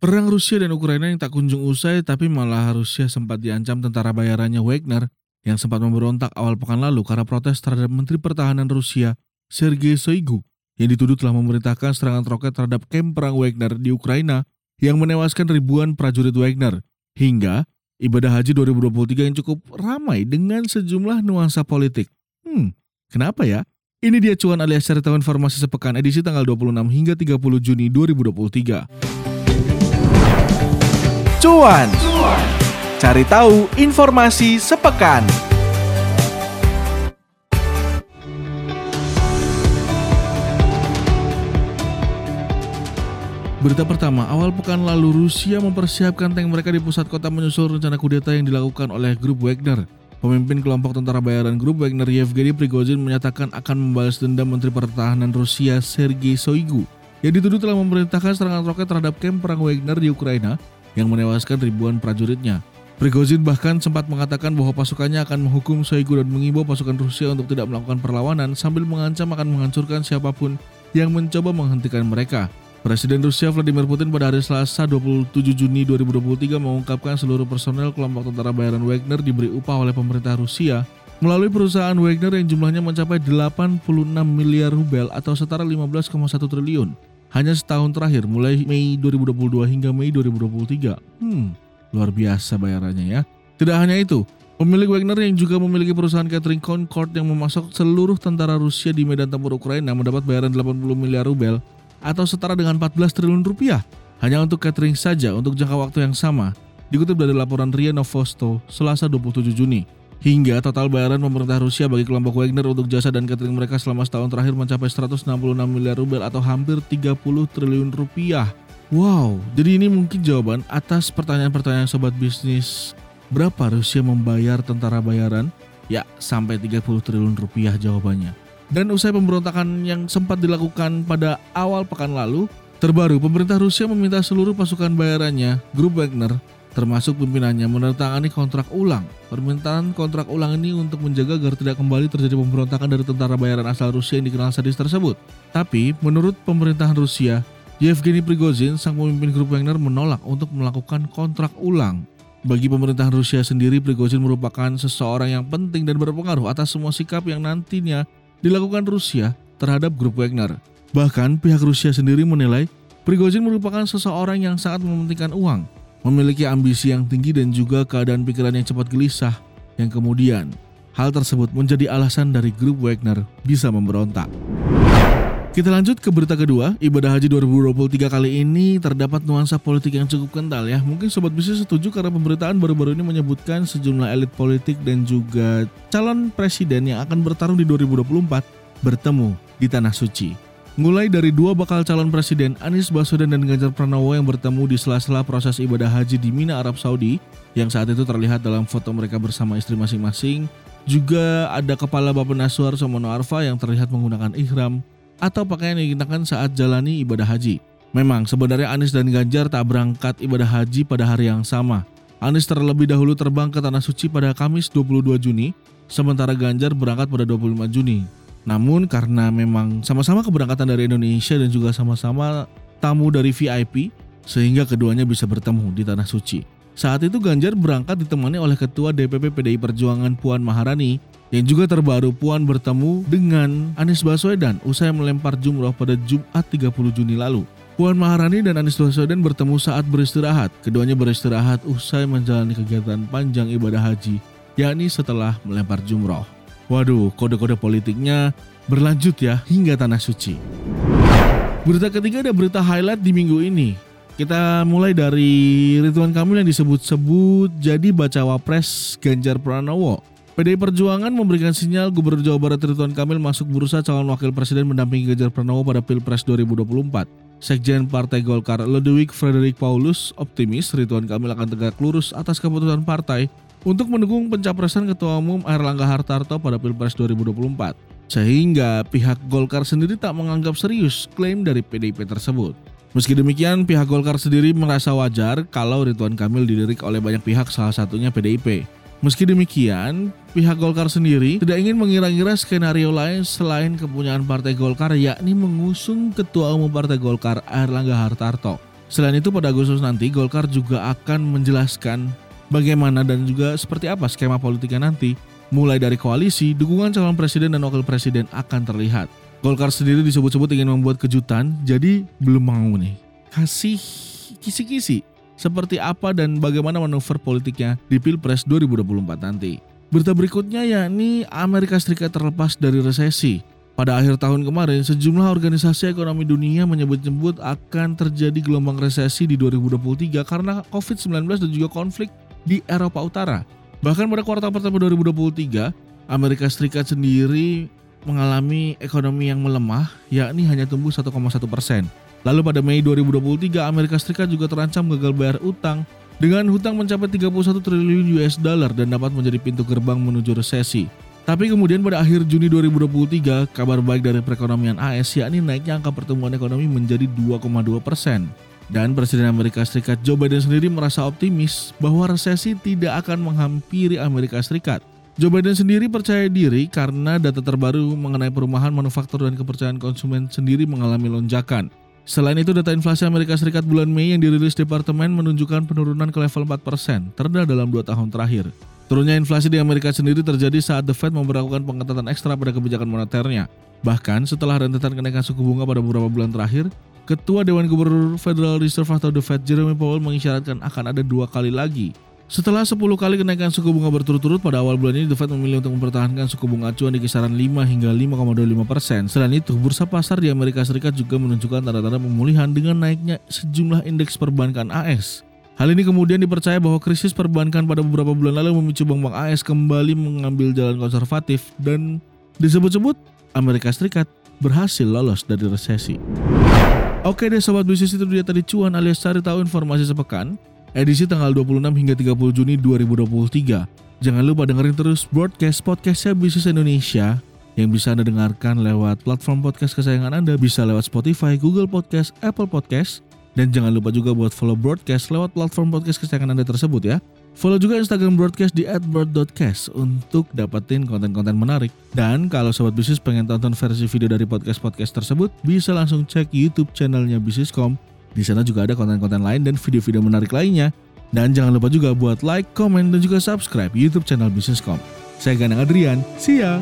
Perang Rusia dan Ukraina yang tak kunjung usai tapi malah Rusia sempat diancam tentara bayarannya Wagner yang sempat memberontak awal pekan lalu karena protes terhadap Menteri Pertahanan Rusia Sergei Shoigu yang dituduh telah memerintahkan serangan roket terhadap kamp perang Wagner di Ukraina yang menewaskan ribuan prajurit Wagner. Hingga ibadah haji 2023 yang cukup ramai dengan sejumlah nuansa politik. Hmm, kenapa ya? Ini dia cuan alias cerita informasi sepekan edisi tanggal 26 hingga 30 Juni 2023. Cuan. Cari tahu informasi sepekan. Berita pertama, awal pekan lalu Rusia mempersiapkan tank mereka di pusat kota menyusul rencana kudeta yang dilakukan oleh grup Wagner. Pemimpin kelompok tentara bayaran grup Wagner Yevgeny Prigozhin menyatakan akan membalas dendam Menteri Pertahanan Rusia Sergei Shoigu yang dituduh telah memerintahkan serangan roket terhadap kamp perang Wagner di Ukraina yang menewaskan ribuan prajuritnya. Prigozhin bahkan sempat mengatakan bahwa pasukannya akan menghukum Shoigu dan mengimbau pasukan Rusia untuk tidak melakukan perlawanan sambil mengancam akan menghancurkan siapa pun yang mencoba menghentikan mereka. Presiden Rusia Vladimir Putin pada hari Selasa 27 Juni 2023 mengungkapkan seluruh personel kelompok tentara bayaran Wagner diberi upah oleh pemerintah Rusia melalui perusahaan Wagner yang jumlahnya mencapai 86 miliar rubel atau setara 15,1 triliun hanya setahun terakhir mulai Mei 2022 hingga Mei 2023. Hmm, luar biasa bayarannya ya. Tidak hanya itu, pemilik Wagner yang juga memiliki perusahaan catering Concord yang memasok seluruh tentara Rusia di medan tempur Ukraina mendapat bayaran 80 miliar rubel atau setara dengan 14 triliun rupiah hanya untuk catering saja untuk jangka waktu yang sama. Dikutip dari laporan RIA Novosto Selasa 27 Juni. Hingga total bayaran pemerintah Rusia bagi kelompok Wagner untuk jasa dan catering mereka selama setahun terakhir mencapai 166 miliar rubel atau hampir 30 triliun rupiah. Wow, jadi ini mungkin jawaban atas pertanyaan-pertanyaan sobat bisnis. Berapa Rusia membayar tentara bayaran? Ya, sampai 30 triliun rupiah jawabannya. Dan usai pemberontakan yang sempat dilakukan pada awal pekan lalu, terbaru pemerintah Rusia meminta seluruh pasukan bayarannya, grup Wagner, termasuk pimpinannya menandatangani kontrak ulang. Permintaan kontrak ulang ini untuk menjaga agar tidak kembali terjadi pemberontakan dari tentara bayaran asal Rusia yang dikenal sadis tersebut. Tapi, menurut pemerintahan Rusia, Yevgeny Prigozhin, sang pemimpin grup Wagner menolak untuk melakukan kontrak ulang. Bagi pemerintahan Rusia sendiri, Prigozhin merupakan seseorang yang penting dan berpengaruh atas semua sikap yang nantinya dilakukan Rusia terhadap grup Wagner. Bahkan pihak Rusia sendiri menilai Prigozhin merupakan seseorang yang sangat mementingkan uang memiliki ambisi yang tinggi dan juga keadaan pikiran yang cepat gelisah yang kemudian hal tersebut menjadi alasan dari grup Wagner bisa memberontak. Kita lanjut ke berita kedua, ibadah haji 2023 kali ini terdapat nuansa politik yang cukup kental ya. Mungkin sobat bisnis setuju karena pemberitaan baru-baru ini menyebutkan sejumlah elit politik dan juga calon presiden yang akan bertarung di 2024 bertemu di Tanah Suci. Mulai dari dua bakal calon presiden Anies Baswedan dan Ganjar Pranowo yang bertemu di sela-sela proses ibadah haji di Mina, Arab Saudi yang saat itu terlihat dalam foto mereka bersama istri masing-masing. Juga ada kepala Bapak Suar Somono Arfa yang terlihat menggunakan ihram atau pakaian yang dikenakan saat jalani ibadah haji. Memang sebenarnya Anies dan Ganjar tak berangkat ibadah haji pada hari yang sama. Anies terlebih dahulu terbang ke Tanah Suci pada Kamis 22 Juni, sementara Ganjar berangkat pada 25 Juni. Namun karena memang sama-sama keberangkatan dari Indonesia dan juga sama-sama tamu dari VIP, sehingga keduanya bisa bertemu di Tanah Suci. Saat itu Ganjar berangkat ditemani oleh Ketua DPP PDI Perjuangan Puan Maharani yang juga terbaru Puan bertemu dengan Anies Baswedan usai melempar jumroh pada Jumat 30 Juni lalu. Puan Maharani dan Anies Baswedan bertemu saat beristirahat. Keduanya beristirahat usai menjalani kegiatan panjang ibadah haji, yakni setelah melempar jumroh. Waduh, kode-kode politiknya berlanjut ya hingga tanah suci. Berita ketiga ada berita highlight di minggu ini. Kita mulai dari Ridwan Kamil yang disebut-sebut jadi bacawa pres Ganjar Pranowo. PDI Perjuangan memberikan sinyal Gubernur Jawa Barat Ridwan Kamil masuk bursa calon wakil presiden mendampingi Ganjar Pranowo pada Pilpres 2024. Sekjen Partai Golkar Ludwig Frederick Paulus optimis Ridwan Kamil akan tegak lurus atas keputusan partai untuk mendukung pencapresan Ketua Umum Airlangga Hartarto pada Pilpres 2024. Sehingga pihak Golkar sendiri tak menganggap serius klaim dari PDIP tersebut. Meski demikian, pihak Golkar sendiri merasa wajar kalau Ridwan Kamil dilirik oleh banyak pihak salah satunya PDIP. Meski demikian, pihak Golkar sendiri tidak ingin mengira-ngira skenario lain selain kepunyaan Partai Golkar yakni mengusung Ketua Umum Partai Golkar Airlangga Hartarto. Selain itu pada Agustus nanti Golkar juga akan menjelaskan bagaimana dan juga seperti apa skema politiknya nanti. Mulai dari koalisi, dukungan calon presiden dan wakil presiden akan terlihat. Golkar sendiri disebut-sebut ingin membuat kejutan, jadi belum mau nih. Kasih kisi-kisi seperti apa dan bagaimana manuver politiknya di Pilpres 2024 nanti. Berita berikutnya yakni Amerika Serikat terlepas dari resesi. Pada akhir tahun kemarin, sejumlah organisasi ekonomi dunia menyebut-nyebut akan terjadi gelombang resesi di 2023 karena COVID-19 dan juga konflik di Eropa Utara. Bahkan pada kuartal pertama 2023, Amerika Serikat sendiri mengalami ekonomi yang melemah, yakni hanya tumbuh 1,1 persen. Lalu pada Mei 2023, Amerika Serikat juga terancam gagal bayar utang dengan hutang mencapai 31 triliun US dollar dan dapat menjadi pintu gerbang menuju resesi. Tapi kemudian pada akhir Juni 2023, kabar baik dari perekonomian AS yakni naiknya angka pertumbuhan ekonomi menjadi 2,2 persen. Dan Presiden Amerika Serikat Joe Biden sendiri merasa optimis bahwa resesi tidak akan menghampiri Amerika Serikat. Joe Biden sendiri percaya diri karena data terbaru mengenai perumahan manufaktur dan kepercayaan konsumen sendiri mengalami lonjakan. Selain itu, data inflasi Amerika Serikat bulan Mei yang dirilis Departemen menunjukkan penurunan ke level 4%, terendah dalam dua tahun terakhir. Turunnya inflasi di Amerika sendiri terjadi saat The Fed memperlakukan pengetatan ekstra pada kebijakan moneternya. Bahkan setelah rentetan kenaikan suku bunga pada beberapa bulan terakhir, Ketua Dewan Gubernur Federal Reserve atau The Fed Jeremy Powell mengisyaratkan akan ada dua kali lagi. Setelah 10 kali kenaikan suku bunga berturut-turut pada awal bulan ini, The Fed memilih untuk mempertahankan suku bunga acuan di kisaran 5 hingga 5,25 persen. Selain itu, bursa pasar di Amerika Serikat juga menunjukkan tanda-tanda pemulihan dengan naiknya sejumlah indeks perbankan AS. Hal ini kemudian dipercaya bahwa krisis perbankan pada beberapa bulan lalu memicu bank-bank AS kembali mengambil jalan konservatif dan disebut-sebut Amerika Serikat berhasil lolos dari resesi. Oke deh sobat bisnis itu dia tadi cuan alias cari tahu informasi sepekan edisi tanggal 26 hingga 30 Juni 2023. Jangan lupa dengerin terus broadcast podcastnya Bisnis Indonesia yang bisa Anda dengarkan lewat platform podcast kesayangan Anda bisa lewat Spotify, Google Podcast, Apple Podcast, dan jangan lupa juga buat follow broadcast lewat platform podcast kesayangan Anda tersebut ya. Follow juga Instagram broadcast di @broad.cast untuk dapetin konten-konten menarik. Dan kalau sobat bisnis pengen tonton versi video dari podcast-podcast tersebut, bisa langsung cek YouTube channelnya Bisniscom. Di sana juga ada konten-konten lain dan video-video menarik lainnya. Dan jangan lupa juga buat like, komen, dan juga subscribe YouTube channel Bisniscom. Saya Ganang Adrian, see ya!